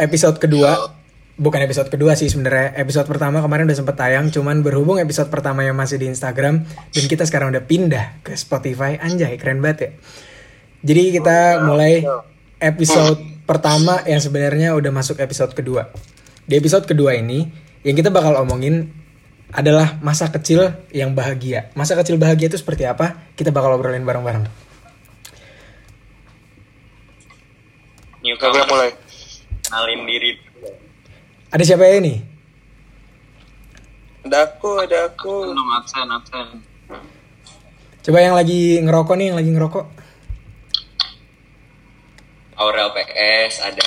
episode kedua. Bukan episode kedua sih sebenarnya. Episode pertama kemarin udah sempet tayang cuman berhubung episode pertama yang masih di Instagram dan kita sekarang udah pindah ke Spotify. Anjay keren banget ya. Jadi kita mulai episode pertama yang sebenarnya udah masuk episode kedua. Di episode kedua ini yang kita bakal omongin adalah masa kecil yang bahagia. Masa kecil bahagia itu seperti apa? Kita bakal obrolin bareng-bareng. Newcomer mulai. Kenalin diri. Ada siapa ya ini? Ada aku, ada aku. belum absen absen coba yang lagi ngerokok nih yang lagi ngerokok. Aurel PS ada.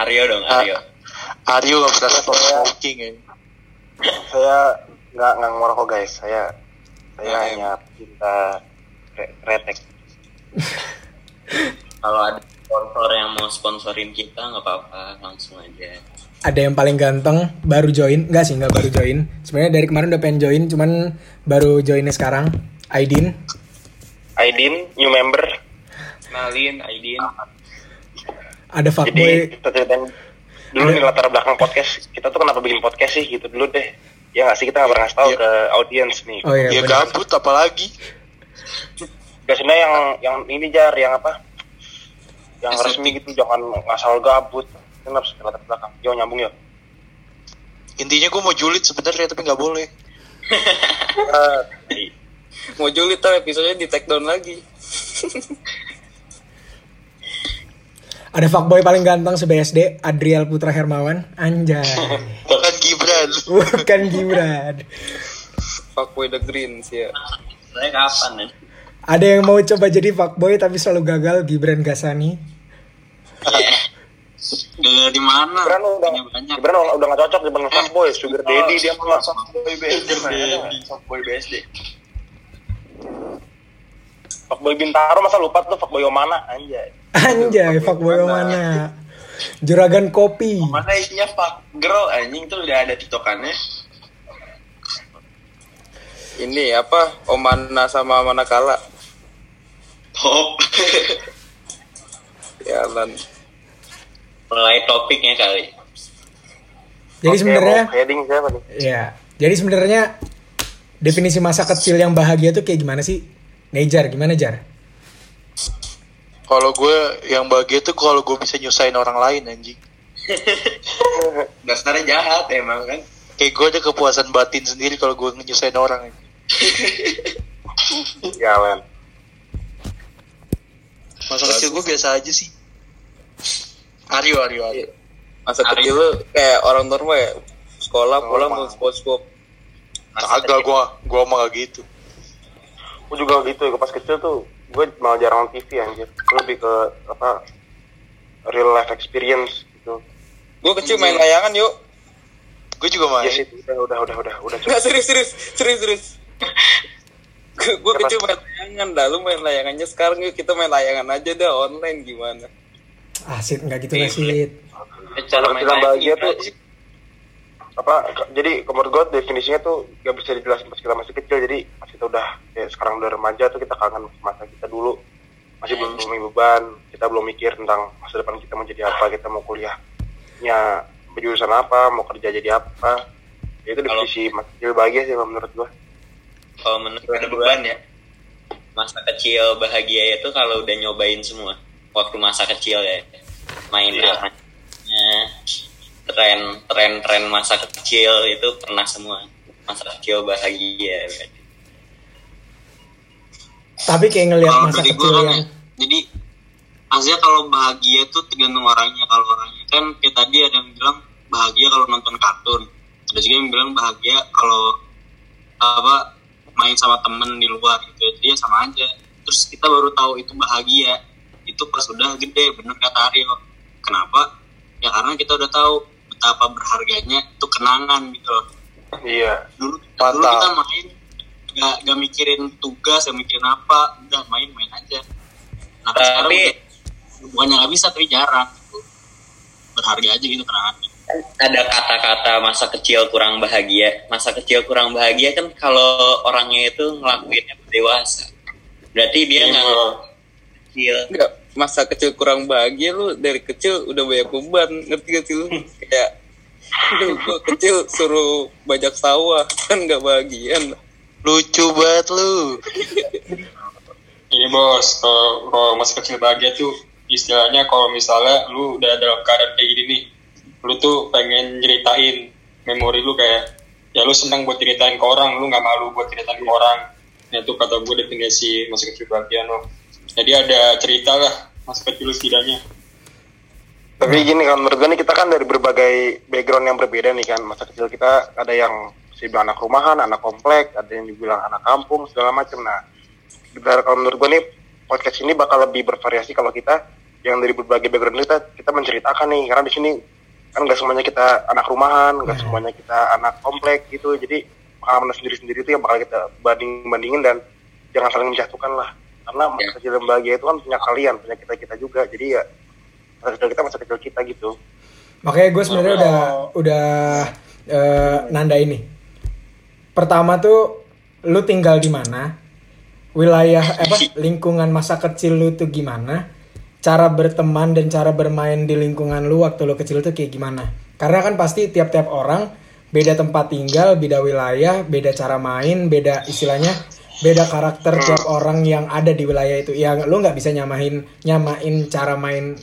Aryo dong Ah. Aryo. Aryo gak pernah stop smoking ya. saya nggak nggak ngerokok guys. Saya saya Nah, hanya cinta re- retek. Kalau ada sponsor yang mau sponsorin kita nggak apa-apa langsung aja. Ada yang paling ganteng baru join. Enggak sih enggak baru join. Sebenarnya dari kemarin udah pengen join cuman baru joinnya sekarang. Aidin. Aidin new member. Kenalin Aidin. Ada jadi fuckboy. kita ceritain dulu nih latar belakang podcast. Kita tuh kenapa bikin podcast sih? Gitu dulu deh. Ya nggak sih? Kita nggak pernah tahu Iya. ke audiens nih. Oh iya Ya bener. gabut apalagi. biasanya yang yang ini jar yang apa yang Estetik. resmi gitu jangan ngasal gabut. Kenapa sih? Latar belakang. Yo nyambung ya Intinya gue mau julid sebenarnya tapi nggak boleh. Eh, mau julid tuh episodenya di take down lagi. Ada fuckboy paling ganteng se BSD Adriel Putra Hermawan. Anjay. Bukan Gibran. bukan Gibran. Fuckboy the greens ya. Saya kapan ya? Ada yang mau coba jadi fuckboy tapi selalu gagal Gibran Gasani gagal di mana? Gibran udah banyak. Gibran udah udah nggak cocok dengan fuckboy sugar daddy dia mah Fuckboy BSD. fuckboy BSD fuckboy bintaro masa lupa tuh fuckboy mana anjay. Anjay fuckboy mana juragan kopi. Mana isinya fuck girl anjing. Tuh udah ada tiktokannya. Ini apa? Omana sama Manakala. Top jalan mulai topiknya kali jadi Oke, sebenarnya heading siapa nih ya jadi sebenarnya definisi masa kecil yang bahagia tuh kayak gimana sih Nejar gimana Jar Kalau gue yang bahagia tuh kalau gue bisa nyusahin orang lain anjing. dasarnya jahat emang kan Kayak gue ada kepuasan batin sendiri kalau gue nyusahin orang. anjing. Masa kecil gue biasa aja sih. Aryo, Aryo, Aryo. masa Hari- kecil lu kayak orang normal ya? Sekolah pulang mau sport Kagak gue, gue mah gak gitu. gue juga gitu ya. Pas kecil tuh gue malah jarang nonton TV anjir. Gua lebih ke apa real life experience gitu. Gue kecil main layangan yuk. Gue juga main. ya sih udah udah udah udah udah. Nggak serius serius serius serius gue Ya, kecil main layangan dah lu main layangannya sekarang yuk kita main layangan aja dah online gimana? Asit nggak gitu lah Sid cara Kalau main bahagia tuh- sih? apa jadi menurut gue definisinya tuh gak bisa dijelasin pas kita masih kecil jadi pas kita udah kayak sekarang udah remaja tuh kita kangen masa kita dulu. Masih belum punya beban kita belum mikir tentang masa depan kita mau jadi apa kita mau kuliahnya jurusan apa mau kerja jadi apa. Ya, itu definisi kecil bahagia sih menurut gue kalau menurut ada beban ya? masa kecil bahagia itu kalau udah nyobain semua. Waktu masa kecil ya. Main arahnya tren tren tren masa kecil itu pernah semua. Masa kecil bahagia. Tapi kayak ngelihat masa dari kecil gue kan yang ya, jadi maksudnya kalau bahagia tuh tergantung orangnya. Kalau orangnya kan kayak tadi ada yang bilang bahagia kalau nonton kartun. Ada juga yang bilang bahagia kalau apa main sama temen di luar gitu. Ya. jadi ya sama aja. Terus kita baru tahu itu bahagia. Itu pas udah gede bener kata Aryo. Kenapa? Ya karena kita udah tahu betapa berharganya itu kenangan gitu loh. Iya. Dulu dulu kita main gak, gak mikirin tugas gak mikirin apa. Udah main-main aja. Nah Tapi- sekarang udah- bukannya nggak bisa tapi jarang gitu. berharga aja gitu kenangannya ada kata-kata masa kecil kurang bahagia. Masa kecil kurang bahagia kan kalau orangnya itu ngelakuinnya dewasa. Berarti dia nggak kecil. Enggak masa kecil kurang bahagia lu dari kecil udah banyak beban. Ngerti gak sih lu? Kayak Aduh, gua kecil suruh bajak sawah kan gak bahagian Lucu banget lu. Iya bos, kalau kalau masih kecil bahagia tuh istilahnya kalau misalnya lu udah dalam keadaan kayak gini nih, lu tuh pengen nyeritain memori lu kayak ya lu senang buat ceritain ke orang, lu nggak malu buat ceritain ke orang. Nah itu kata gue definisi masa kecil bahagia lo. Jadi ada cerita lah masa kecil lu setidaknya. Tapi gini kan menurut gue nih kita kan dari berbagai background yang berbeda nih kan masa kecil kita ada yang si bilang anak rumahan, anak komplek, ada yang dibilang anak kampung segala macam. Nah, kalau menurut gue nih podcast ini bakal lebih bervariasi kalau kita yang dari berbagai background kita kita menceritakan nih karena di sini kan nggak semuanya kita anak rumahan, nggak semuanya kita anak komplek gitu. Jadi pengalaman sendiri-sendiri itu yang bakal kita banding bandingin dan jangan saling menjatuhkan lah. Karena masa Ya. kecil bahagia itu kan punya kalian, punya kita kita juga. Jadi ya masa kecil kita masa kecil kita gitu. Makanya gue sebenarnya udah udah eh, nanda ini. Pertama tuh lu tinggal di mana? Wilayah apa lingkungan masa kecil lu tuh gimana? Cara berteman dan cara bermain di lingkungan lu waktu lu kecil tuh kayak gimana? Karena kan pasti tiap-tiap orang beda tempat tinggal, beda wilayah, beda cara main, beda istilahnya beda karakter tiap orang yang ada di wilayah itu. Ya lu nggak bisa nyamain nyamain cara main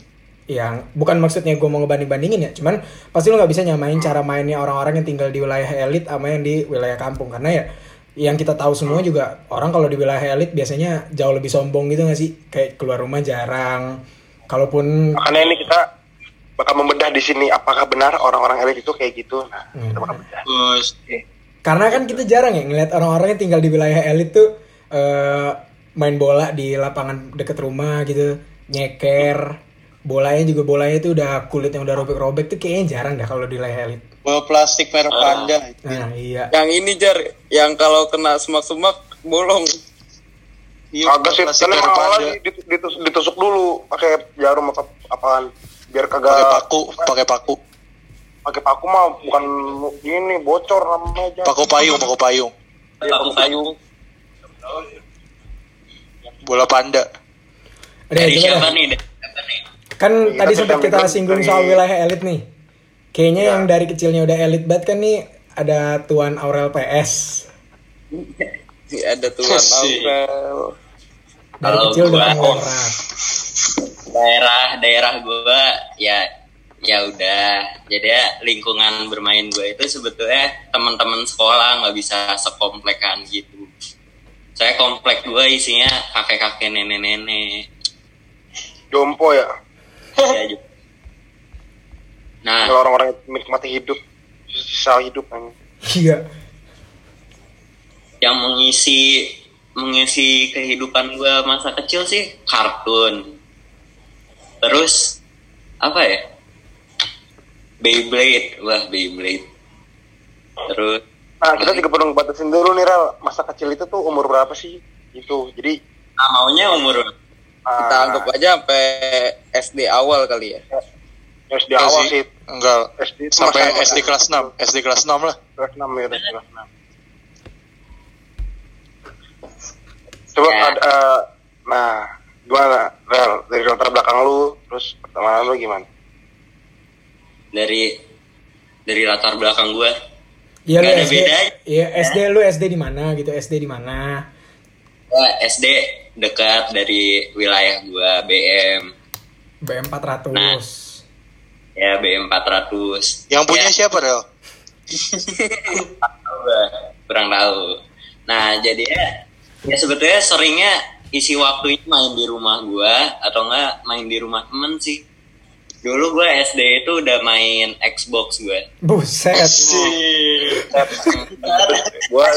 yang bukan maksudnya gue mau ngebanding bandingin ya cuman pasti lo nggak bisa nyamain cara mainnya orang-orang yang tinggal di wilayah elit sama yang di wilayah kampung karena ya yang kita tahu semua juga orang kalau di wilayah elit biasanya jauh lebih sombong gitu gak sih? Kayak keluar rumah jarang. Kalaupun Makanya ini kita bakal membedah di sini apakah benar orang-orang elit itu kayak gitu. Nah, kita bakal bedah. Terus karena kan kita jarang ya ngeliat orang-orang yang tinggal di wilayah elit tuh eh, main bola di lapangan deket rumah gitu nyeker. Bolanya juga bolanya itu udah kulit yang udah robek-robek tuh kayaknya jarang dah kalau di wilayah elit Bawa plastik merek panda. nah iya yang ini jar yang kalau kena semak-semak bolong Iya, Kagak sih, kan emang panda. awalnya ditus- ditus- ditusuk dulu pakai jarum atau apaan biar kagak Pakai paku, pakai paku. pakai paku mah bukan ini bocor namanya aja. Paku payung, paku payung. aku kayu Bola panda. Udah, dari siapa nih? Dari siapa nih? Kan Iya, tadi sempat kita singgung soal wilayah elit nih. Kayaknya Iya. yang dari kecilnya udah elit banget kan nih ada Tuan Aurel PS. ada tuan. Aurel Dari Kalau kecil udah gua- penggerak. daerah daerah gue ya ya udah jadi ya lingkungan bermain gue itu sebetulnya teman-teman sekolah nggak bisa sekomplekan gitu saya komplek gue isinya kakek-kakek nenek-nenek Jompo ya. ya juga. Nah Kalau orang-orang yang menikmati hidup, sisa hidup kan. Iya. yang mengisi mengisi kehidupan gue masa kecil sih kartun terus apa ya Beyblade wah Beyblade terus Nah, kita juga perlu batasin dulu nih, Rel. Masa kecil itu tuh umur berapa sih? Itu. Jadi, ah, maunya umur kita ah, anggap aja sampai SD awal kali ya SD Enggak awal sih. sih. Enggak. SD itu Sampai masa- SD kelas 6. SD kelas 6 lah. Kelas 6 ya, udah kelas 6. Coba Ya. ada, eh, nah, gimana, Rel? Dari latar belakang lu, terus pertemanan lu gimana? dari dari latar belakang gue Iya lu SD. bedanya. Iya SD lu SD di mana gitu? SD di mana? Gua SD dekat dari wilayah gue BM BM 400. Nah. Ya BM 400 Yang punya Ya, siapa, Rel? tahu gua, kurang tahu. Nah jadi ya, ya sebetulnya seringnya isi waktunya main di rumah gua atau enggak main di rumah temen sih. Dulu gua SD itu udah main Xbox gua. Buset. Gua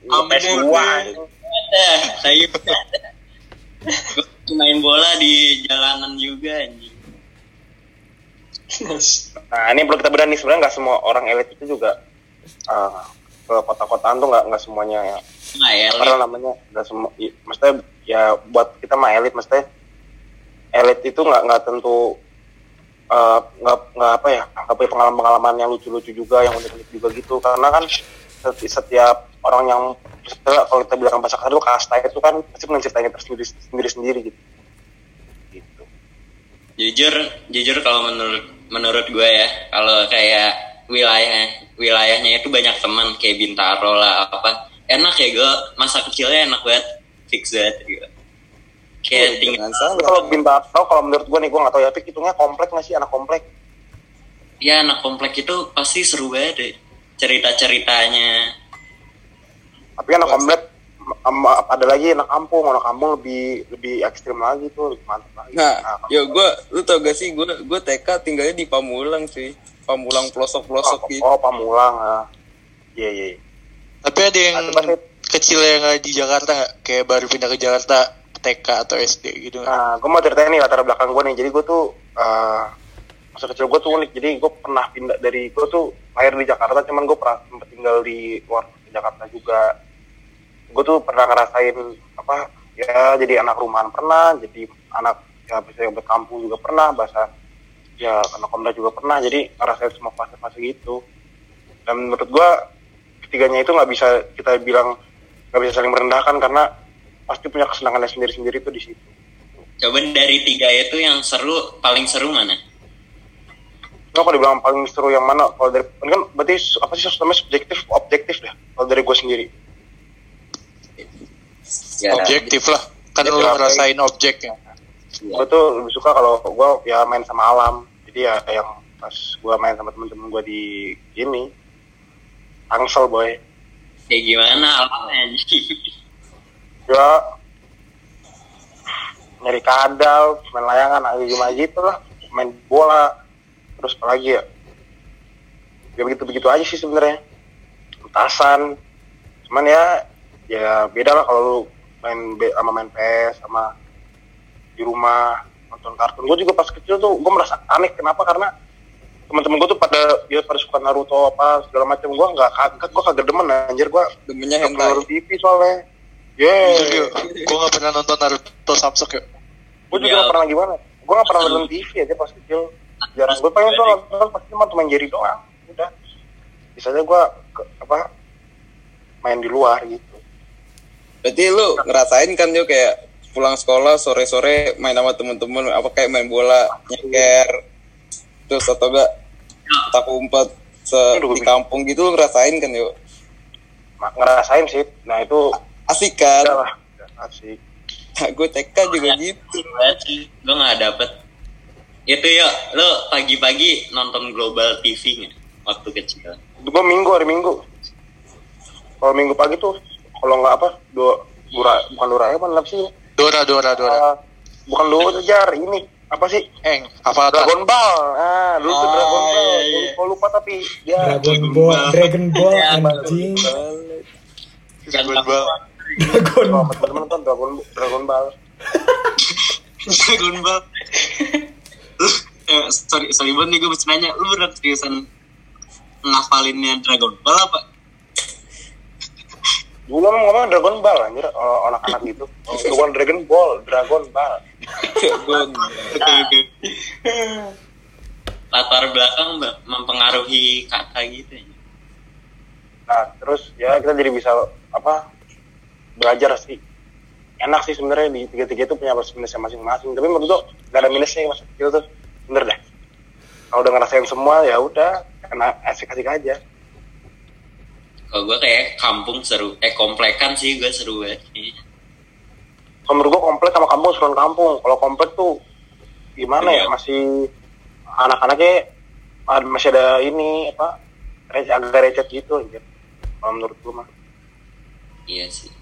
Sampai PS2. ada saya Gua main bola di jalanan juga anjing Nah, ini perlu kita bedah nih sebenarnya nggak semua orang elit itu juga uh, ke kota-kotaan tuh nggak nggak semuanya ya. nggak ya Karena namanya nggak semua, i- maksudnya ya buat kita mah elit, maksudnya elit itu nggak nggak tentu uh, nggak nggak apa ya nggak punya pengalaman-pengalaman yang lucu-lucu juga, yang unik-unik juga gitu. Karena kan seti- setiap orang yang misalnya kalau kita bilang bahasa kasar itu kasta itu kan pasti punya ceritanya tersendiri sendiri sendiri gitu. Gitu. jujur jujur kalau menurut menurut gue ya kalau kayak wilayah wilayahnya itu banyak teman kayak Bintaro lah apa. Enak ya gue masa kecilnya enak banget. Fix that gitu. Kayak tinggal Jangan salah. kalau Bintaro kalau menurut gue nih gue nggak tahu ya tapi hitungnya komplek nggak sih? Anak komplek? Ya anak komplek itu pasti seru banget deh cerita ceritanya tapi anak komplek ada lagi anak kampung anak kampung lebih lebih ekstrim lagi tuh lebih mantap lagi Nah, yo gue, lu tau gak sih gue gue TK tinggalnya di Pamulang sih, Pamulang pelosok pelosok gitu. oh Pamulang ah. iya iya. Tapi ada yang Ada kecil yang nggak di Jakarta nggak? Kayak baru pindah ke Jakarta TK atau SD gitu? Nah, gue mau ceritain nih latar belakang gue nih. Jadi gue tuh eh masa kecil gue tuh unik. Jadi gue pernah pindah dari gue tuh lahir di Jakarta, cuman gue pernah tinggal di luar Jakarta juga. Gue tuh pernah ngerasain apa ya jadi anak rumahan pernah, jadi anak ya bisa berkampung juga pernah, bahasa ya anak komda juga pernah. Jadi ngerasain semua fase-fase gitu. Dan menurut gue ketiganya itu nggak bisa kita bilang nggak bisa saling merendahkan karena pasti punya kesenangannya sendiri-sendiri tuh di situ. coba dari tiga itu yang seru paling seru mana Nah, kalau dibilang paling seru yang mana? Kalau dari kan berarti apa sih namanya subjektif objektif deh. Kalau dari gue sendiri. Ya Objektif lah. Kan Ya, lu ya, ngerasain objeknya. Gue tuh lebih suka kalau gue ya main sama alam. Jadi ya yang pas gue main sama temen-temen gue di ini, Tangsel boy. kayak gimana alamnya Ya nyari kadal, main layangan, aja gimana gitu lah. Main bola, terus apa lagi ya? Ya begitu-begitu aja sih sebenarnya. Petasan, cuman ya ya beda lah kalau lu main B- sama main PS sama di rumah nonton kartun. Gue juga pas kecil tuh gue merasa aneh. Kenapa? Karena teman-teman gue tuh pada dia pada suka Naruto apa segala macam. Gue nggak kagak gue kagak demen anjir. Gue Demennya hentai. nonton TV soalnya. Yeah. Gue nggak pernah nonton Naruto Samsung ya. gue juga Iya. nggak pernah gimana. Gue nggak pernah nonton TV aja pas kecil. Jarang. Gue pengen tuh nonton pasti cuma main Jerry doang. Udah. Biasanya gue apa main di luar gitu Berarti lu ngerasain kan yo kayak pulang sekolah sore-sore main sama temen-temen apa kayak main bola, nyeker, terus atau enggak tak umpet se Aduh, di kampung gitu lu ngerasain kan yo. Ma- ngerasain sih. Nah itu Asik kan? udah lah. Udah asik. Nah, gue TK juga gitu. banget sih. Gue nggak dapet. Itu ya lo pagi-pagi nonton global TV nggak waktu kecil? Gue minggu hari minggu. Kalau minggu pagi tuh kalau nggak apa dua dura bukan dura apa sih Dora, Dora, Dora. Ah, bukan dua jar ini apa sih Eng, apa Dragon Ball ah dulu tuh Oh, Dragon Ball iya, iya. lupa tapi dia Dragon Ball, Dragon Ball Ya, anjing. Dragon Ball. Dragon Ball. teman-teman nonton Dragon Dragon Ball Dragon Ball. Lu, eh, sorry, sorry banget nih gue mesti nanya, lu beneran seriusan ngafalinnya Dragon Ball apa? Dulu emang ngomong Dragon Ball anjir anak-anak gitu. Oh, bukan Dragon Ball Dragon Ball. Oke. latar belakang mempengaruhi kata gitu ya. Nah terus ya kita jadi bisa apa belajar sih. Enak sih sebenarnya di tiga-tiga itu punya plus minusnya masing-masing. Tapi menurut tuh gak ada minusnya masa kecil tuh? Bener deh kalau udah ngerasain semua ya udah enak asik-asik aja kalau gue kayak kampung seru eh komplekan sih gue seru banget sih. kalau menurut gua komplek sama kampung seruan kampung. Kalau komplek tuh gimana ya? Iya. masih anak-anaknya masih ada ini apa receh, agak recet gitu anjir kalau menurut gua mah. Iya sih.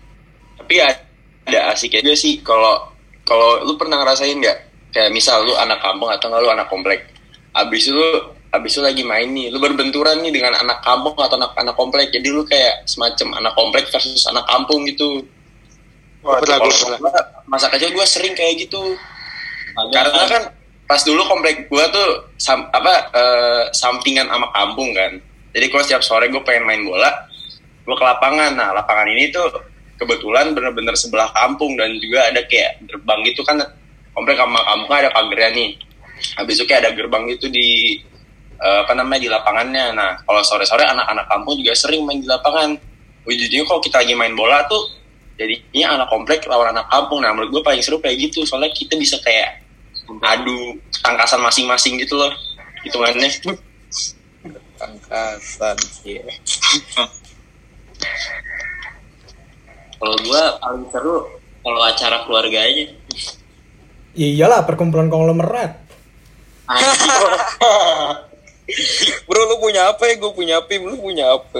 Tapi ada, ada asiknya juga sih kalau kalau lu pernah ngerasain nggak? Kayak misal lu anak kampung atau nggak lu anak komplek. Abis itu abis itu lagi main nih lu berbenturan nih dengan anak kampung atau anak anak komplek. Jadi lu kayak semacam anak komplek versus anak kampung gitu. Wah, kalau- gua masa kecil gue sering kayak gitu. Agak- karena kan pas dulu komplek gue tuh sam- apa eh, sampingan sama kampung kan. Jadi kalau setiap sore gue pengen main bola gue ke lapangan. Nah lapangan ini tuh kebetulan bener-bener sebelah kampung dan juga ada kayak gerbang gitu kan. Komplek sama kampung ada pagernya nih. Habis itu kayak ada gerbang gitu di eh, apa namanya di lapangannya nah kalau sore-sore anak-anak kampung juga sering main di lapangan ujungnya kalau kita lagi main bola tuh jadinya anak komplek lawan anak kampung nah menurut gue paling seru kayak gitu soalnya kita bisa kayak adu tangkasan masing-masing gitu loh hitungannya Angkasan. Iya. Kalau gua paling seru kalau acara keluarga aja. Ya iyalah perkumpulan konglomerat. Bro lu punya apa ya? Gue punya apa? Lu punya apa?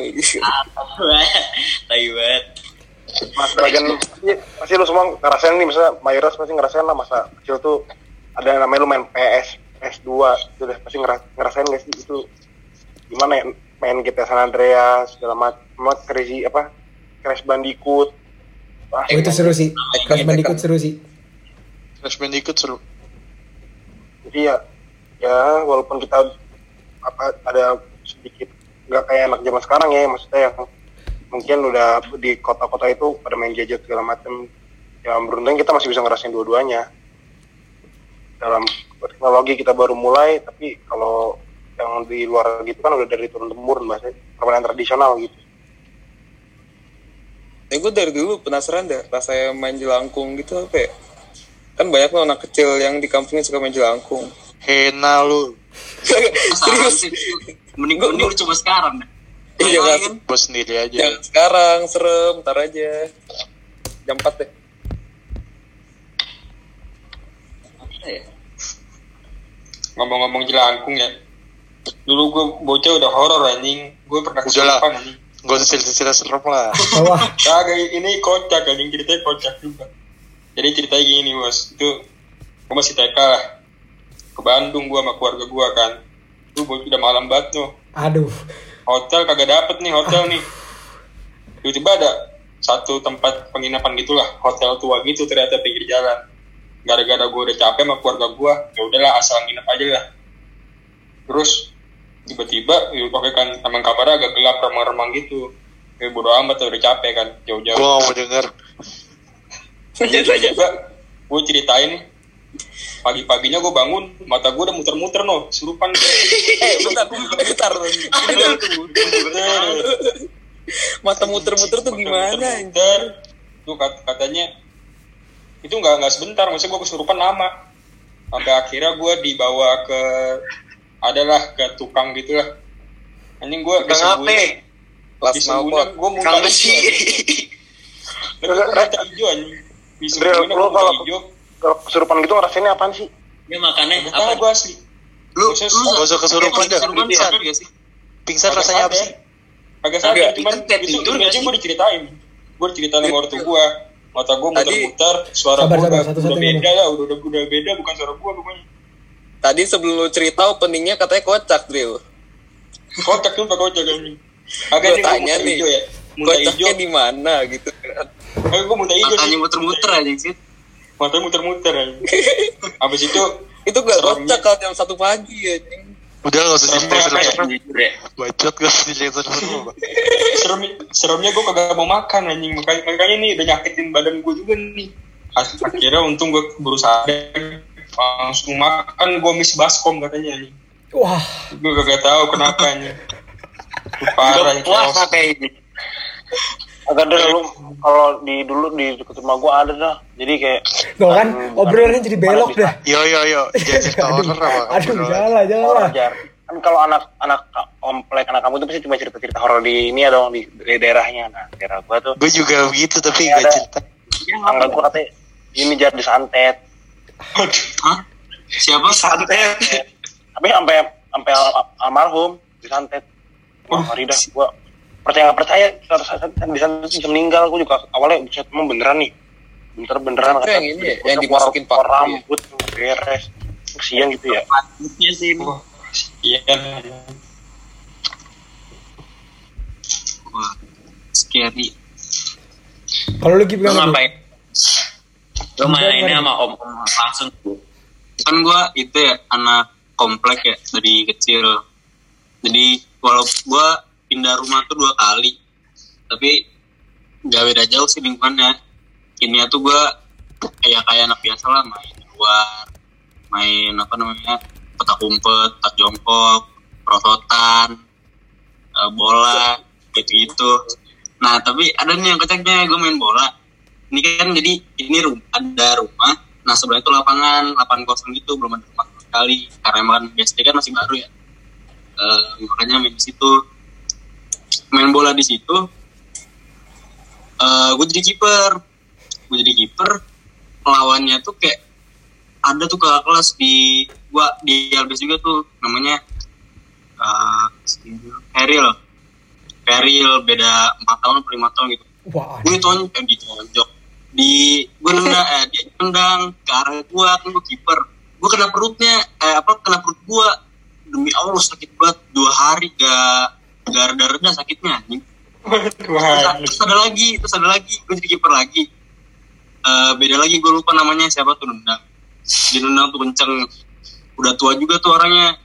Tai banget. Mas bagian pasti, lu semua ngerasain nih misalnya mayoritas pasti ngerasain lah masa kecil tuh ada yang namanya lu main PS PS2 itu deh pasti ngeras, ngerasain gak sih itu gimana ya main GTA San Andreas segala macam crazy apa Crash Bandicoot Wah, Oh, itu seru sih. Crash Bandicoot seru sih. Crash Bandicoot seru. jadi ya ya walaupun kita apa ada sedikit nggak kayak anak zaman sekarang ya maksudnya yang mungkin udah di kota-kota itu pada main gadget segala macam ya beruntung kita masih bisa ngerasain dua-duanya dalam teknologi kita baru mulai tapi kalau yang di luar gitu kan udah dari turun temurun bahasa permainan tradisional gitu Ya gue dari dulu penasaran deh rasanya main jelangkung gitu apa ya? Kan banyak loh anak kecil yang di kampungnya suka main jelangkung. Hena lu. Serius? Mending mending lu coba sekarang. Iya kan? Gue sendiri aja. Jangan sekarang, serem, ntar aja. Jam 4 deh. Ya? ngomong-ngomong jelangkung ya dulu gue bocah udah horor anjing gue pernah kesurupan anjing Gue cerita-cerita serem lah. Wah, kagak ini kocak anjing ceritanya kocak juga jadi ceritanya gini bos itu gue masih TK lah ke Bandung gue sama keluarga gue kan. Itu bocah udah malam banget tuh. Aduh. hotel kagak dapet nih hotel nih. Tiba-tiba ada satu tempat penginapan gitulah hotel tua gitu ternyata pinggir jalan. Gara-gara gue udah capek sama keluarga gue ya udahlah asal nginep aja lah. Terus tiba-tiba ya pakai kan emang kamarnya agak gelap remang-remang gitu. Ya bodo amat udah capek kan jauh-jauh. Gak mau denger. lanjut tiba gue ceritain pagi-paginya gue bangun mata gue udah muter-muter no surupan Eh, bentar, bentar. Mata muter-muter tuh gimana? Muter. Tuh kat- katanya itu nggak nggak sebentar, maksudnya gue kesurupan lama. Sampai akhirnya gue dibawa ke adalah ke tukang gitu lah. Anjing gue disembunyiin knalpot. gue muntah hijau anjing. Lu gue hijau. Kalau kesurupan gitu ngerasainnya apaan sih Ya makannya Gak apa? gue asli. Lu lu Gak usah kesurupan dah. Pingsan Agak rasanya apa sih? Agak sadar, Agak, cuman itu sih? gue diceritain. Gue diceritain sama ortu gue. Mata gue muter-muter, suara gue udah, beda lah, udah, udah, udah beda, bukan suara gue pokoknya. Tadi sebelum lu cerita openingnya katanya kocak, Drill. Kocak tuh, pak kocak kan. Agak Gue nih, tanya nih, ya. Kocaknya di mana gitu kan. gue muntah hijau muter-muter aja sih. Matanya muter-muter aja. Habis itu, Itu gak kocak kalau jam satu pagi ya. anjing. Udah gak usah cerita Serem ya. Bacot gak usah cerita. Pak. serem, seremnya gue kagak mau makan anjing. Makanya, makanya nih udah nyakitin badan gue juga nih. Akhirnya untung gue berusaha langsung makan gue miss baskom katanya anjing. Wah, Gue kagak tahu kenapa anjing. Itu Parah puasa kayak ini agak ada lu kalau di dulu di dekat rumah gua ada dah jadi kayak tuh kan obrolannya jadi belok dah. Yo yo yo. Aduh, horror apa. aduh, Obrolan. jangan lah, jangan lah. wajar kan kalau anak anak komplek anak kamu tuh pasti cuma cerita cerita horor di ini ya dong di, di daerahnya nah daerah gua tuh Gue juga begitu tapi Iya, gak ada. cerita. tangga gua katanya ini jar disantet Hah? Siapa? santet tapi sampai sampai al- almarhum disantet wah ngeri dah gua percaya nggak percaya saat disantet bisa meninggal gua juga awalnya bisa emang beneran nih bener beneran Itu yang ini ya, yang dimasukin keluar paku ya? rambut beres kesian gitu ya Iya sih ini. Iya. Wah, scary. Kalau lu Lu gimana? Gi? ngapain? Lu mainnya sama om om langsung tuh. Kan gua itu ya anak komplek ya dari kecil. Jadi walau gua pindah rumah tuh dua kali. Tapi nggak beda jauh sih lingkungannya. Ini tuh gua kayak kayak anak biasa lah main di luar, main apa namanya petak umpet, petak jongkok, perosotan, eh, bola, gitu-gitu. Nah tapi ada nih yang kocaknya gue main bola. Ini kan jadi ini rum ada rumah. nah sebelah itu lapangan lapangan kosong gitu belum ada rumah sekali karena emang BSD kan masih baru ya Eh, makanya main di situ main bola di situ eh gue jadi kiper. Gue jadi kiper lawannya tuh kayak ada tuh kakak kelas di gua di LBS juga tuh namanya uh, Peril Peril beda empat tahun atau lima tahun gitu. Gue tonjok eh, ditonjok. Di gue nendang eh, dia nendang ke arah gue kan gue kiper. Gue kena perutnya eh apa kena perut gue demi allah sakit banget. Dua hari gak reda reda sakitnya anjing. Terus, terus ada lagi terus ada lagi. Gue jadi kiper lagi. Eh, beda lagi gue lupa namanya. Siapa tuh nendang? Dia nendang tuh kenceng. Udah tua juga tuh orangnya.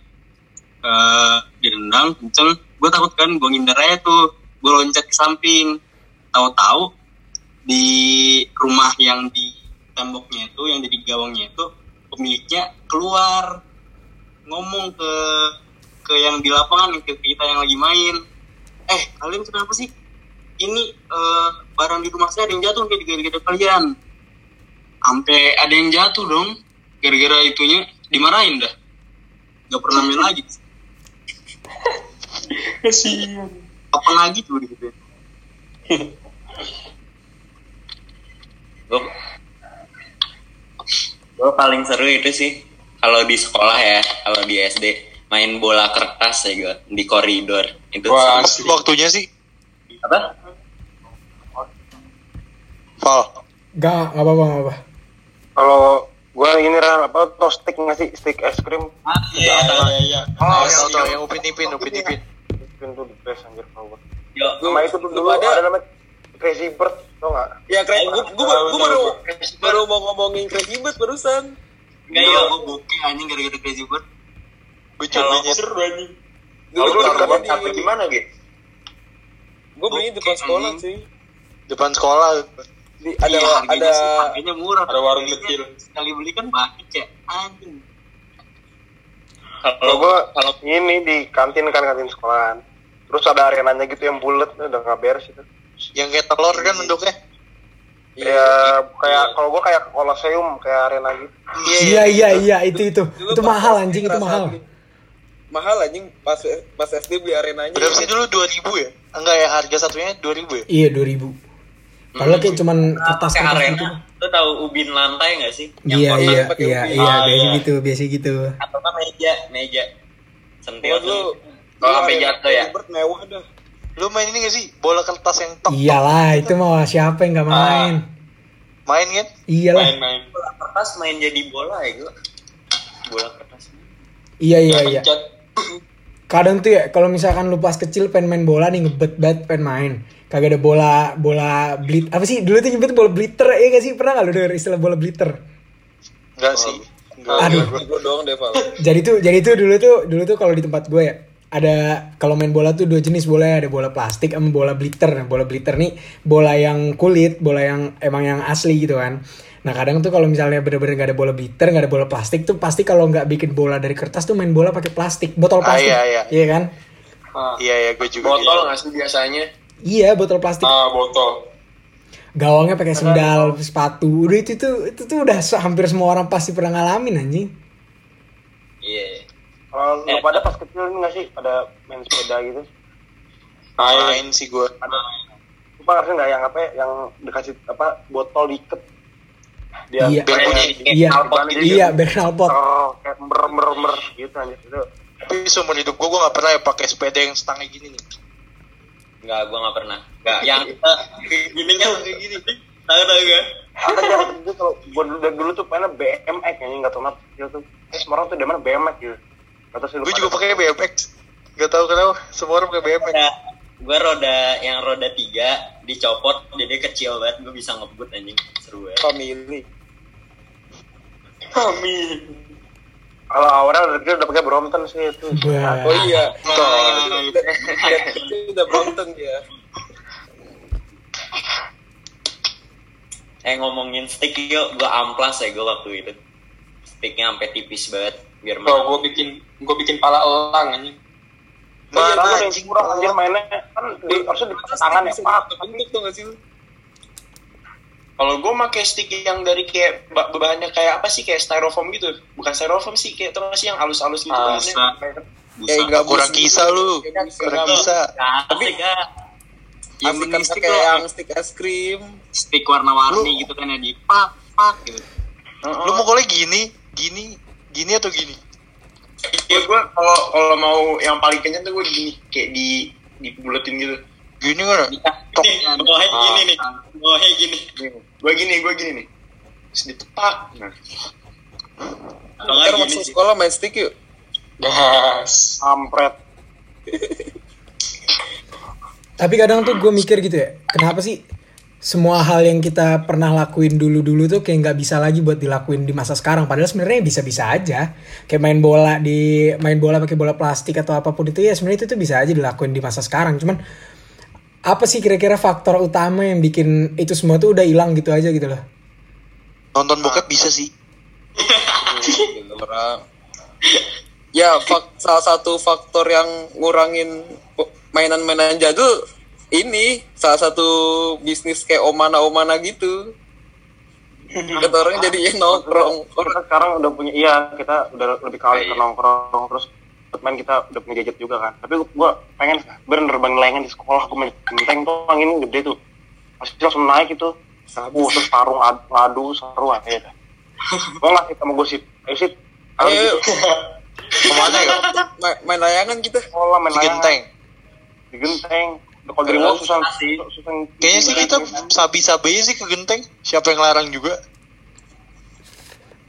Eh dia nendang kenceng. Gue takut kan gue ngindar aja tuh. Gue loncat ke samping. Tahu-tahu di rumah yang di temboknya itu yang di gawangnya itu pemiliknya keluar. Ngomong ke ke yang di lapangan ke kita yang lagi main. Eh kalian kenapa sih? Ini eh, barang di rumah saya ada yang jatuh kayak gara-gara kalian. Sampai ada yang jatuh dong. Gara-gara itunya dimarahin dah. Nggak pernah main lagi. Kasihan. apa lagi tuh gitu gue gue paling seru itu sih kalau di sekolah ya kalau di SD main bola kertas ya gue di koridor itu Wah, seru. asli. Waktunya sih, apa Val. Gak, gak apa-apa, gak apa. Kalau gue ini Ran, apa tau stick nggak sih stick es krim Iya, iya, iya. Oh, Oh, yang- tahu tahu yang- yang upin ipin, upin ipin. es krim tuh the best anjir kalau gue Yo, sama itu tuh dulu ada, namanya crazy bird tau nggak Ya keren, gue gue Tahu, baru baru mau ngomongin Crazy Bird barusan. Iya, yo. gue bokeh anjing gara-gara crazy bird. Gue coba Seru anjing. Dulu Kalau gue di di mana gitu gue beli di depan sekolah sih. depan sekolah. Di, ada Iya, harganya ada sih, harganya murah. ada warung kecil. Sekali beli kan banyak ya. Anjing. kalau gue kalau ini di kantin kan kantin sekolahan terus ada arenanya gitu yang bulat udah nggak beres itu Yang kayak telur kan bentuknya. ya kayak kalau gue kayak koloseum kayak arena gitu Iya, iya, iya, itu, itu. Itu mahal, anjing, itu mahal. Mahal anjing pas pas SD beli arenanya. Berapa sih dulu 2000 ya? Enggak ya, harga satunya 2000 ya? Iya, 2000. Padahal kayak cuman kertas kayak kertas gitu. arena lu tahu ubin lantai nggak sih Iya, kotak iya, pakai iya, ubi. iya, Ah, biasa iya. gitu, biasa gitu. atau kan meja meja sentil lu Kalau lu sampai arena jatuh ya? Bird mewah dah. Lu main ini gak sih? Bola kertas yang tok. Iyalah, itu mah siapa yang nggak main? Main kan? Iyalah. Main-main. bola kertas main jadi bola ya gue bola kertas Iya, iya, Ya, iya. pencet. Kadang tuh ya, kalau misalkan lu pas kecil pengen main bola nih ngebet banget pengen main. Kagak ada bola bola blit apa sih dulu tuh nyebut bola blitter ya gak sih pernah gak lu denger istilah bola blitter Enggak sih. Enggak. Aduh. Gue doang deh, Val. jadi tuh jadi tuh dulu tuh dulu tuh kalau di tempat gue ya ada kalau main bola tuh dua jenis bola ada bola plastik sama bola blitter nah bola blitter nih bola yang kulit bola yang emang yang asli gitu kan nah kadang tuh kalau misalnya bener-bener gak ada bola blitter gak ada bola plastik tuh pasti kalau nggak bikin bola dari kertas tuh main bola pakai plastik botol Ah, plastik iya, iya. kan Ah, Iya ya, gue juga. Botol nggak sih biasanya? iya botol plastik ah, botol. gawangnya pakai sendal sepatu udah itu tuh itu tuh udah hampir semua orang pasti pernah ngalamin anjing iya kalau lu Eh, pada pas kecil ini nggak sih ada main sepeda gitu Main. Main sih gue. ada lupa nggak sih nggak yang apa ya, yang dikasih apa botol diikat dia Iya. Kayak iya. knalpot gitu. iya kayak mer mer mer gitu aja itu. Tapi seumur hidup gue, gue gak pernah ya pakai sepeda yang setangnya gini nih. nggak gue nggak pernah. Nggak yang eh, gini kan kayak gini. Tahu tahu gak itu kalau gua dulu dari dulu tuh mainnya BMX kayaknya nggak tahu kenapa. Kecil tuh. Eh semua orang tuh di mana BMX gitu. Nggak tahu Gue juga pakai BMX. Gak tau kenapa, semua orang pakai BMX. Gue roda yang roda tiga dicopot jadi kecil banget gue bisa ngebut anjing seru banget Family. Amin. kalau awalnya udah kecil udah pakai Brompton sih itu Wah. Oh iya. Nah, Itu udah Brompton dia. eh ngomongin stick yuk gue amplas ya gue waktu itu sticknya sampai tipis banget biar Oh, gue bikin gue bikin pala elang anjing. Mana Mana yang anjing? kurang anjir mainnya kan di harusnya di tangan ya pak Bentuk tuh nggak sih? Kalau gue pakai stick yang dari kayak ba- bahannya kayak apa sih kayak styrofoam gitu. Bukan styrofoam sih kayak tau gak sih yang halus-halus gitu. Ah. Kayak Busa. gabus Kurang kisah lu. Kayak Kurang kisah. Tapi gak Yang kan stick lo, yang stick es krim. stick warna-warni gitu kan ya di pak pak gitu. Lu mau kolek gini, gini, gini atau gini? Iya gue kalau kalau mau yang paling kenyang tuh gue gini kayak di dibuletin gitu. Gini kan? Bawahnya gini nih. Bawahnya gini. Gue gini, gue gini nih. Terus ditepak. Nah, Kalau nggak masuk sekolah main stick yuk. Gas. Ampret. Tapi kadang tuh gue mikir gitu ya, kenapa sih semua hal yang kita pernah lakuin dulu-dulu tuh kayak nggak bisa lagi buat dilakuin di masa sekarang. Padahal sebenarnya bisa-bisa aja. Kayak main bola di main bola pakai bola plastik atau apa pun itu ya sebenarnya itu tuh bisa aja dilakuin di masa sekarang. Cuman apa sih kira-kira faktor utama yang bikin itu semua tuh udah hilang gitu aja gitu loh? Nonton bokep bisa sih. Ya, fak- salah satu faktor yang ngurangin mainan-mainan jadul ini salah satu bisnis kayak omana-omana gitu. Kata orang jadi yang nongkrong. kita sekarang udah punya iya kita udah lebih kali Iya. ke nongkrong terus main kita udah punya gadget juga kan tapi gua pengen bener bener layangan di sekolah gua main genteng tuh angin gede tuh pasti langsung naik itu uh, terus tarung ad- ngadu seru aja dah gua ngasih sama ayo sih Ayo, ayo yuk. Ke mana ya? main, layangan kita. sekolah main Di layangan genteng. di genteng kalau dari luar susah susah Kayaknya sih kita sabi-sabi sih ke genteng. Siapa yang larang juga?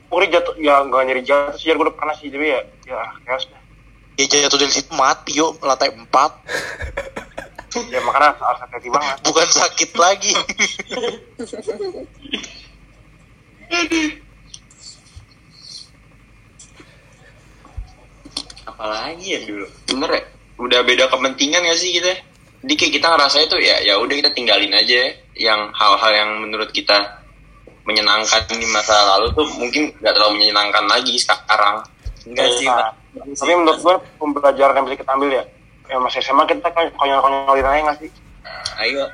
Pokoknya jatuh ya nggak nyari jatuh sih ya gua udah pernah sih tapi ya ya chaos dah Ya jatuh dari situ mati yuk lantai 4 ya makanya harus hati-hati banget bukan sakit lagi. Apalagi ya dulu. bener ya? Udah beda kepentingan gak sih kita? Jadi kayak kita ngerasa itu ya ya udah kita tinggalin aja yang hal-hal yang menurut kita menyenangkan di masa lalu tuh mungkin nggak terlalu menyenangkan lagi sekarang. Enggak sih, Nah, tapi menurut gue pembelajaran yang bisa kita ambil ya ya masih SMA kita kan konyol-konyolin aja nggak sih Ayo.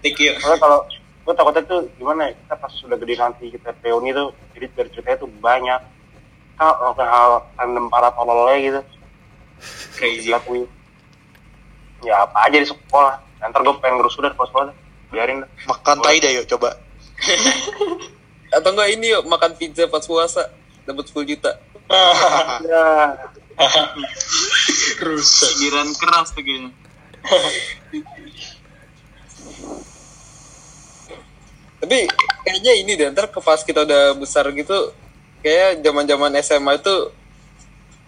Tik yuk. soalnya kalau gue takutnya tuh gimana ya kita pas sudah gede nanti kita reuni tuh jadi ceritanya tuh banyak hal hal, random para tololnya gitu Crazy. dilakuin ya apa aja di sekolah ntar gue pengen ngerusuh dari sekolah deh biarin Makan tai dah yuk coba. Atau enggak ini yuk makan pizza pas puasa dapat 10 juta. ya Sindiran keras tuh kayaknya. Tapi kayaknya ini deh ntar ke pas kita udah besar gitu kayak zaman-zaman SMA itu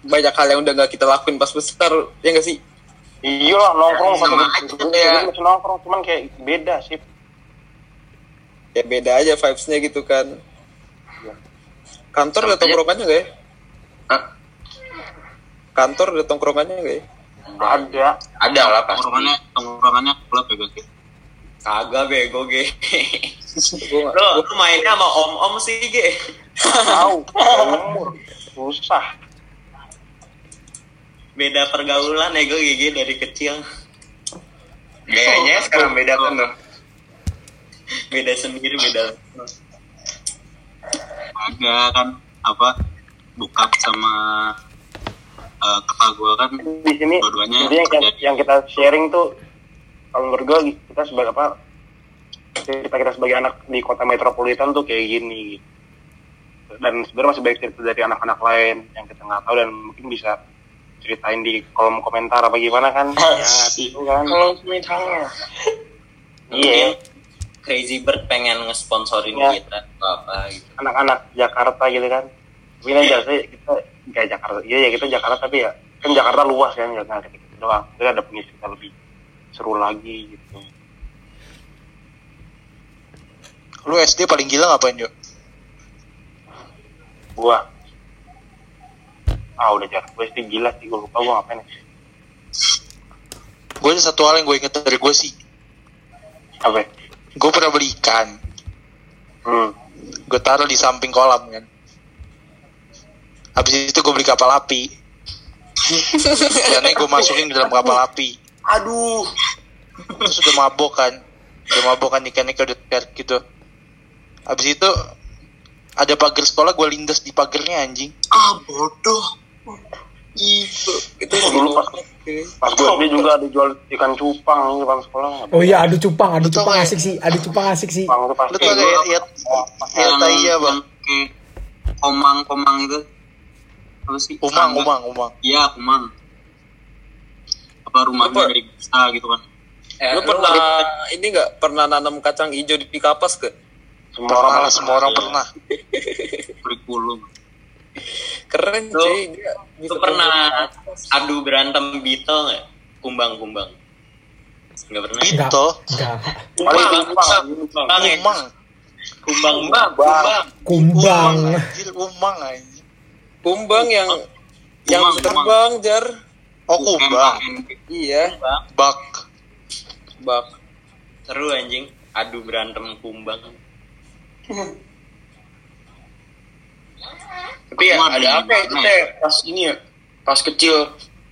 banyak hal yang udah nggak kita lakuin pas besar ya nggak sih? Iya lah nongkrong sama gue ya. masih nongkrong cuman kayak beda sih Ya beda aja vibes-nya gitu kan. Kantor ada tongkrongannya nggak ya? Hah? Kantor ada tongkrongannya nggak ya? ada Ada lah pasti. Tongkrongannya tongkrongannya klub ya guys. Kagak bego, Ge. Lo, lo mainnya sama om-om sih, Ge. tahu umur susah Beda pergaulan ya gue Ge, dari kecil. Gayanya sekarang beda kan tuh. Beda sendiri, beda. Agak kan apa buka sama eh, kakak gue kan di sini Dua-duanya jadi yang, yang, terjadi. yang kita sharing tuh kalau menurut gue kita sebagai apa kita kita sebagai anak di kota metropolitan tuh kayak gini dan sebenarnya masih banyak cerita dari anak-anak lain yang kita nggak tahu dan mungkin bisa ceritain di kolom komentar apa gimana kan? Ya itu kan. Kalau misalnya iya. Crazy Bird pengen ngesponsorin Ya. kita atau apa gitu. anak-anak Jakarta gitu kan. Mungkin aja sih kita kayak Jakarta iya ya kita Jakarta tapi ya kan Jakarta luas kan nggak nggak gitu doang. Kita ada punya cerita lebih seru lagi gitu. Lu SD paling gila ngapain yuk? gua ah udah jarang gue sih gila sih gue lupa gua ngapain ya. Gue ada satu hal yang gue inget dari gue sih. apa? Gue pernah beli ikan. hmm. Gue taruh di samping kolam kan. Habis itu gue beli kapal api. Dan gue masukin ke dalam kapal api. aduh Terus udah mabok kan. Udah mabok kan ikannya udah gitu. Abis itu ada pagar sekolah gue lindas di pagarnya anjing. Ah bodoh. Itu itu dulu pas pas gue SD juga ada jual ikan cupang di depan sekolah. Oh iya, adu cupang, adu cupang nggak? asik sih, adu cupang asik sih. Lu tau gak ya, ya, ya Taya bang? komang komang itu apa sih Serangga. umang, umang. iya umang apa rumahnya dari bisa gitu kan Eh, lu pernah ini nggak pernah nanam kacang hijau di kapas ke? Semua orang Pernah, semua orang pernah. kurikulum Keren Lu- cuy. Dia lu pernah adu berantem Beetle nggak? Kumbang kumbang. Nggak pernah. Enggak. Paling Kumbang, kumbang, ya? kumbang, kumbang, kumbang. Kumbang. Umang anjir. kumbang yang yang Kumbang, terbang jar. Oh, kumbang. Iya, Bak. bak. Seru anjing. Adu berantem kumbang. Tapi ya ada apa ya itu mana teh pas ini ya pas kecil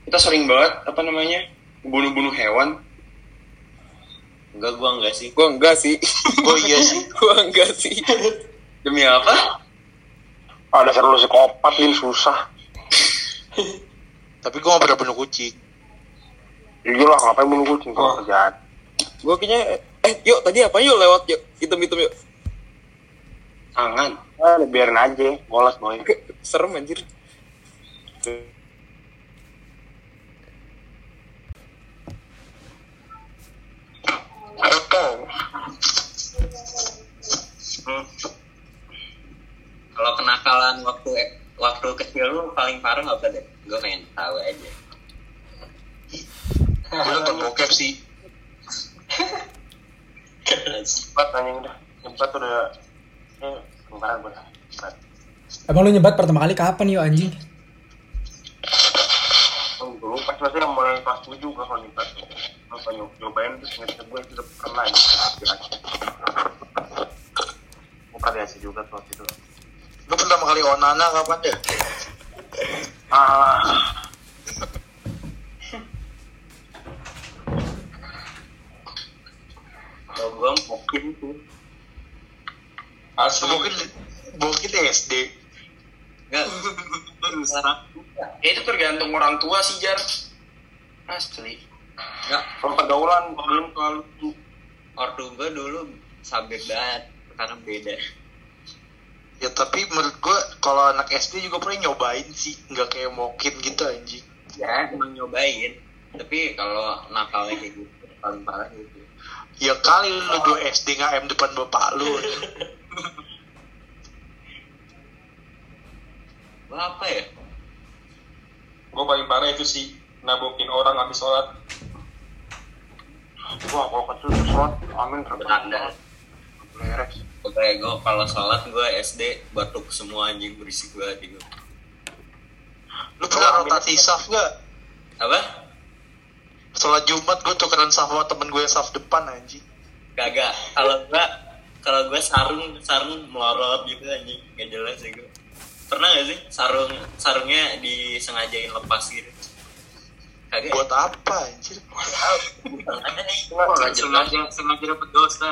kita sering banget apa namanya bunuh-bunuh hewan. Enggak gua enggak sih. Gua enggak sih. Oh iya sih. Gua enggak sih. Demi apa? Ada seru psikopat din susah. Tapi gue gak pernah bunuh kucing. Iya lah ngapain bunuh kucing kalau kerjaan. Gua kayaknya eh yuk tadi apa yuk lewat yuk hitam-hitam yuk. Tangan. Ah, biarin aja, bolas boy. Serem anjir. Kalau kenakalan waktu waktu kecil lu paling parah apa deh? Gue pengen tahu aja. Gue nonton bokep sih. Cepat anjing udah. Cepat udah. Eh, kemarin gue. Cepat. Abang lu nyebat pertama kali kapan yuk anjing? Oh, dulu pas masih yang mulai kelas 7 kan kalau nyebat. Apa nyob- nyobain terus ngerti gue itu udah pernah ya. Juga tuh waktu itu. Lu pertama kali onana kapan deh? Ah, Kalau gue mungkin tuh Asli. Mungkin mungkin SD. enggak. Ya itu tergantung orang tua sih jar. Asli. enggak. kalau pergaulan belum kalau Ortu gue dulu sabit banget karena beda. Ya tapi menurut gue kalau anak SD juga pernah nyobain sih, nggak kayak mokin gitu anjing. Ya emang nyobain. Tapi kalau nakalnya kayak gitu paling parah gitu. Ya kali lu dua SD ngam depan bapak lu. Apa ya? Gue paling parah itu sih nabokin orang habis sholat. wah kalau kecil sholat amin Beranda. beres Oke, gue kalau sholat gue SD batuk semua anjing berisik banget gitu. Lu pernah rotasi saf gak? Apa? Sholat Jumat gue tukeran saf sama temen gue yang saf depan anjing. Kagak. Kalau gue kalau gue sarung sarung melorot gitu anjing gak jelas sih gue. Pernah gak sih sarung sarungnya disengajain lepas gitu? Kagak. Buat apa anjir? Sengaja sengaja sengaja dapet dosa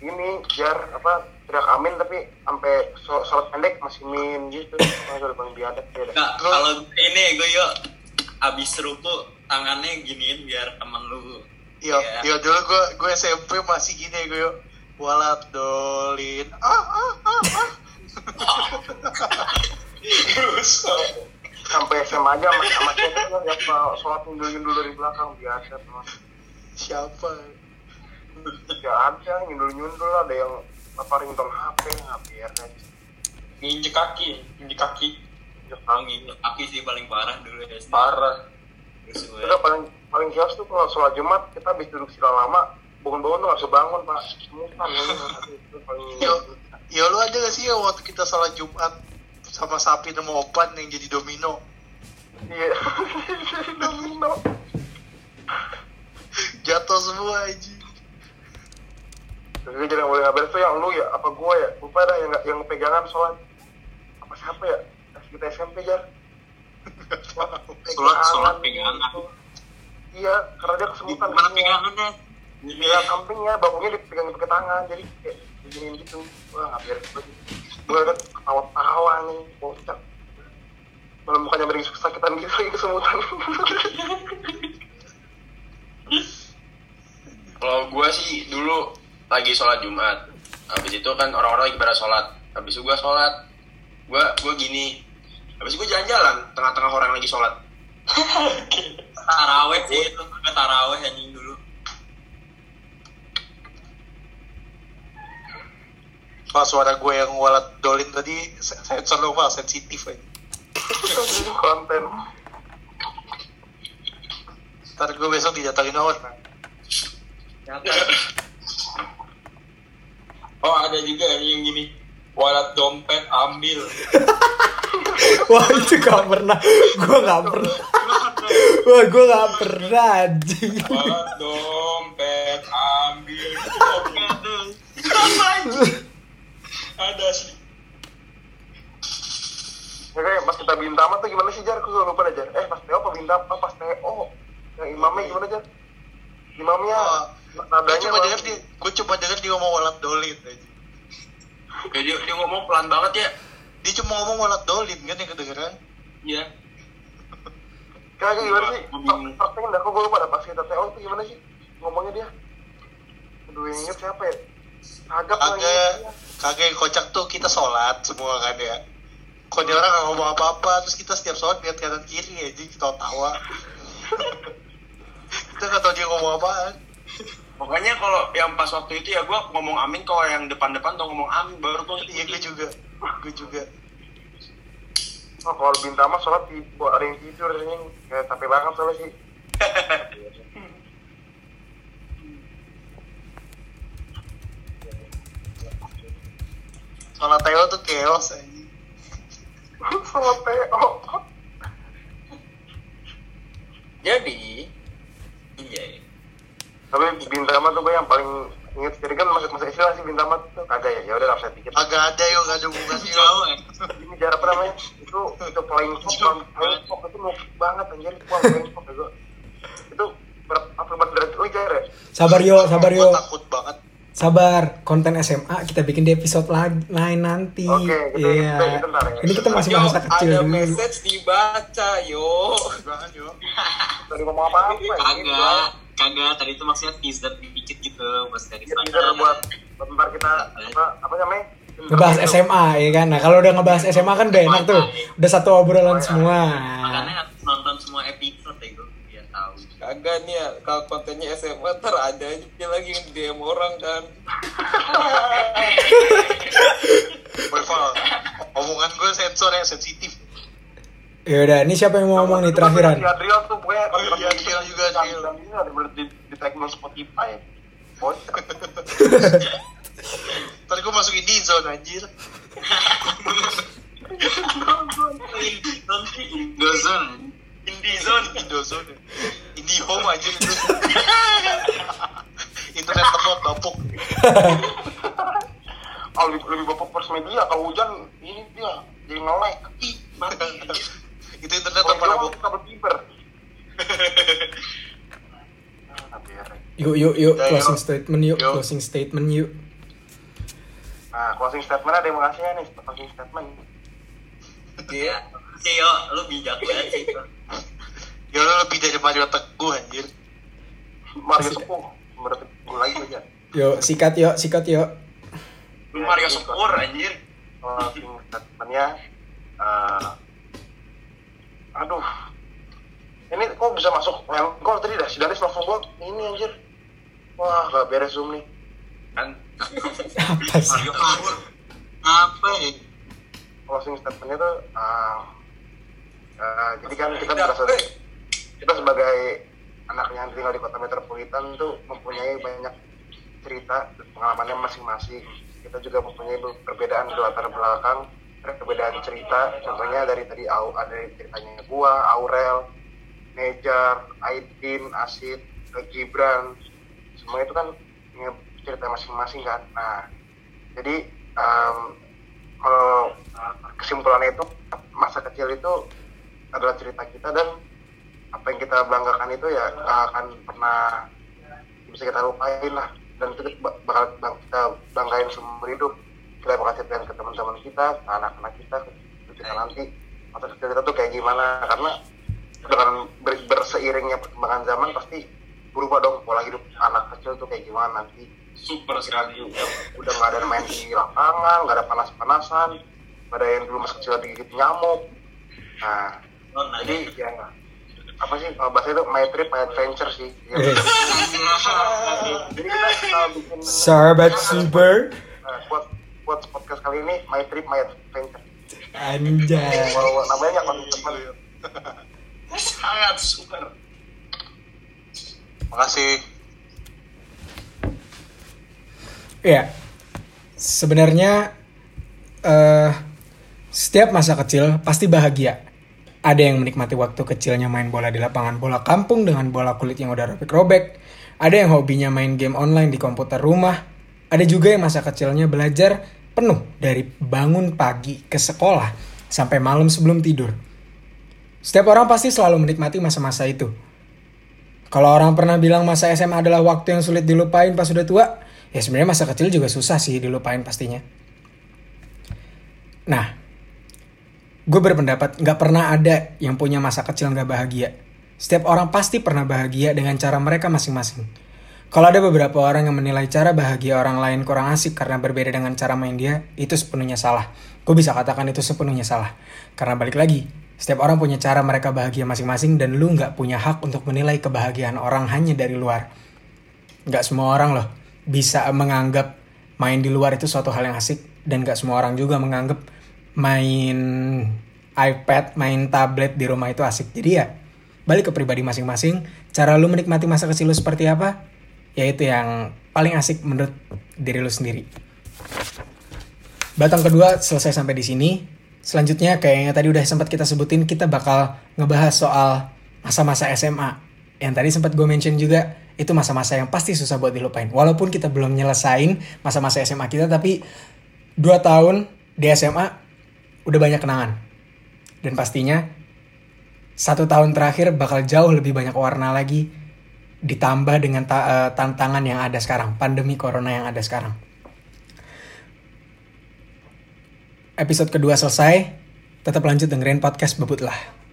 ini jar apa tidak amin tapi sampai so- sholat pendek masih min gitu udah paling biadab ya. Nggak, kalau ini gue yuk abis ruku tangannya giniin biar temen lu Ya, Iya. ya dulu gue gue SMP masih gini gue yuk. Walat dolin. Ah ah ah ah. sampai SMA aja sama sama cewek tuh yang kalau sholat nyundul nyundul dari belakang biadab teman Siapa? ya ada nyundul nyundul ada yang apa ringtone HP biar aja Nginjek kaki, nginjek kaki. kalau nginjek kaki sih paling parah dulu ya Parah. terus udah paling paling kios tuh kalau sholat jumat kita habis duduk sila lama bangun-bangun tuh bisa bangun pak semutan ya lu ada gak sih ya waktu kita sholat Jumat sama sapi sama opan yang jadi domino? iya domino Jatuh semua. Terus gue jadi yang boleh ngabarin tuh yang lu ya, apa gue ya? Lupa dah yang, yang pegangan sholat. Apa siapa ya? Kita SMP jar. sholat sholat pegangan Iya, karena dia kesemutan. mana pegangannya Iya, kambing ya, bangunnya dipegang pakai tangan. Jadi kayak begini gitu wah nggak beres banget gue kan ketawa-tawa nih kocak malah mukanya beri kesakitan gitu lagi kesemutan Kalau gue sih dulu lagi sholat Jumat. Habis itu kan orang-orang lagi pada sholat. Habis itu gue sholat. Gue gue gini. Habis itu gue jalan-jalan tengah-tengah orang lagi sholat. Taraweh sih itu gue taraweh anjing dulu. Pas suara gue yang walat dolin tadi se- sensor lo pak sensitif aja. konten Ntar gue besok dijatuhin orang. Oh ada juga yang gini. Walat dompet ambil. Wah itu gak pernah. Gue gak pernah. Wah gue gak pernah anjing. Walat dompet ambil sih. ya kayak pas kita bintama tuh gimana sih jar? Aku lupa dah jar. Eh pas teo apa bintama? Apa pas teo yang imamnya gimana jar? Imamnya Gue nadanya cuma denger dia, gue cuma denger dia ngomong walat dolin aja. Dia, dia ngomong pelan banget ya. Dia cuma ngomong walat dolin kan yang kedengeran. Iya. kayak gimana sih? Pertanyaan dah kok gue lupa dah pas kita teo tuh gimana sih ngomongnya dia? Aduh yang inget siapa ya? Kagak, kagak yang kocak tuh kita sholat semua kan ya. Kok dia orang gak ngomong apa-apa, terus kita setiap sholat lihat kanan kiri aja kita tawa. kita gak tau dia ngomong apaan. Pokoknya kalau yang pas waktu itu ya gue ngomong amin, kalau yang depan-depan tuh ngomong amin baru gue Iya gue juga, gue juga. Oh, kalau bintama sholat di buat ada yang tidur ini kayak capek banget soalnya sih. Sholat Teo tuh chaos aja. Sholat PO. Jadi, iya. Tapi bintama tuh gue yang paling inget jadi kan masa masa istilah sih bintama tuh kagak ya. Ya udah nggak usah dikit. Agak ada yuk, gak ada hubungannya. Jauh ya. Ini jarak apa namanya? Itu itu flying fox, flying fox itu nukik banget anjir. Wah, flying fox itu. Itu berapa apa berapa derajat lu jar ya? Sabar yo, sabar yo. takut. Sabar, konten SMA kita bikin di episode lagi lain nanti. Oke, Iya. kita ntar ya. Ini kita masih Yo, masa kecil ada dulu. message dibaca, yo. Yuk. Tadi ngomong apa apa? Kagak, kagak. Tadi itu maksudnya teaser dikit gitu buat dari Ya, teaser buat buat ntar kita apa apa namanya? Ngebahas SMA ya kan. Nah, kalau udah ngebahas SMA kan udah enak tuh. Udah satu obrolan semua. Makanya harus nonton semua episode ya gue biar tahu. Kagak nih ya, kalau kontennya SMA ntar ada aja lagi yang DM orang kan. Boy, Val, omongan gue sensor ya, sensitif. Ya udah, ini siapa yang mau ngomong nih terakhiran? Si Adriel tuh gue Oh iya, Adriel juga, ini di di tag di Spotify. Bos. Ntar gue masuk indie zone anjir. Nanti Indozone. Indie zone, Indozone. Indie home aja itu. Internet tempat bapuk. Oh, lebih, lebih bapak first media kalau hujan ini dia jadi nge-lag. Ih, mati. itu internet hilang bapuk. kabel fiber. Ah. Yuk, yuk, yuk, Ya, closing yuk. statement yuk, Yuk. closing statement yuk. Nah, closing statement ada yang mau ngasih nih, closing statement. Iya. Sih yo, lu bijak banget sih itu. Ya lo lebih dari Mario Teguh anjir. Mario Sepuh, menurut gue lagi aja. Yuk, sikat yuk, sikat yuk. Lu Mario Sepur anjir. Closing statementnya, eh, aduh, ini kok bisa masuk Melkor tadi dah, si Daris langsung gua ini anjir. Wah, gak beres Zoom nih. Kan Apa sih? Mario Kabur. Apa ya? closing statementnya tuh ah, ah, jadi kan kita Udah, merasa eh. Kita sebagai anak yang tinggal di kota metropolitan tuh mempunyai banyak cerita pengalamannya masing-masing. Kita juga mempunyai be- perbedaan di latar belakang perbedaan cerita. Contohnya dari tadi ada ceritanya gua Aurel Nejar Aidin Asid Gibran. Semua itu kan cerita masing-masing kan. Nah jadi em, kalau kesimpulannya itu masa kecil itu adalah cerita kita dan apa yang kita banggakan itu ya nggak akan pernah bisa kita lupain lah. Dan itu bak- bakal bang, kita banggain seumur hidup. Kita bakal ceritain ke teman-teman kita ke anak-anak kita ke kita nanti. Masa kecil kita tuh kayak gimana? Karena dengan ber- berseiringnya perkembangan zaman pasti berubah dong pola hidup anak kecil tuh kayak gimana nanti. Super sekali. Udah udah nggak ada main di lapangan nggak ada panas-panasan nggak ada yang dulu masih kecil digigit nyamuk nah jadi ya apa sih kalau bahasa itu my trip my adventure sih Ya, Eh. jadi kita, kita bikin Sahabat super. nah, buat buat podcast kali ini my trip my adventure Anjay. Walau namanya nggak teman sangat super Makasih. Ya, sebenarnya eh setiap masa kecil pasti bahagia. Ada yang menikmati waktu kecilnya main bola di lapangan bola kampung dengan bola kulit yang udah robek-robek. Ada yang hobinya main game online di komputer rumah. Ada juga yang masa kecilnya belajar penuh dari bangun pagi ke sekolah sampai malam sebelum tidur. Setiap orang pasti selalu menikmati masa-masa itu. Kalau orang pernah bilang masa SMA adalah waktu yang sulit dilupain pas sudah tua, ya sebenarnya masa kecil juga susah sih dilupain pastinya. Nah, gue berpendapat nggak pernah ada yang punya masa kecil nggak bahagia. Setiap orang pasti pernah bahagia dengan cara mereka masing-masing. Kalau ada beberapa orang yang menilai cara bahagia orang lain kurang asik karena berbeda dengan cara main dia, itu sepenuhnya salah. Gue bisa katakan itu sepenuhnya salah. Karena balik lagi, setiap orang punya cara mereka bahagia masing-masing dan lu nggak punya hak untuk menilai kebahagiaan orang hanya dari luar. Nggak semua orang loh bisa menganggap main di luar itu suatu hal yang asik dan nggak semua orang juga menganggap main iPad, main tablet di rumah itu asik. Jadi ya balik ke pribadi masing-masing. Cara lu menikmati masa kecil lu seperti apa? Ya itu yang paling asik menurut diri lu sendiri. Batang kedua selesai sampai di sini. Selanjutnya kayaknya tadi udah sempat kita sebutin kita bakal ngebahas soal masa-masa SMA. Yang tadi sempat gue mention juga itu masa-masa yang pasti susah buat dilupain. Walaupun kita belum nyelesain masa-masa SMA kita tapi dua tahun di SMA udah banyak kenangan. Dan pastinya satu tahun terakhir bakal jauh lebih banyak warna lagi ditambah dengan ta- eh, tantangan yang ada sekarang, pandemi corona yang ada sekarang. Episode kedua selesai, tetap lanjut dengerin podcast Bebut lah.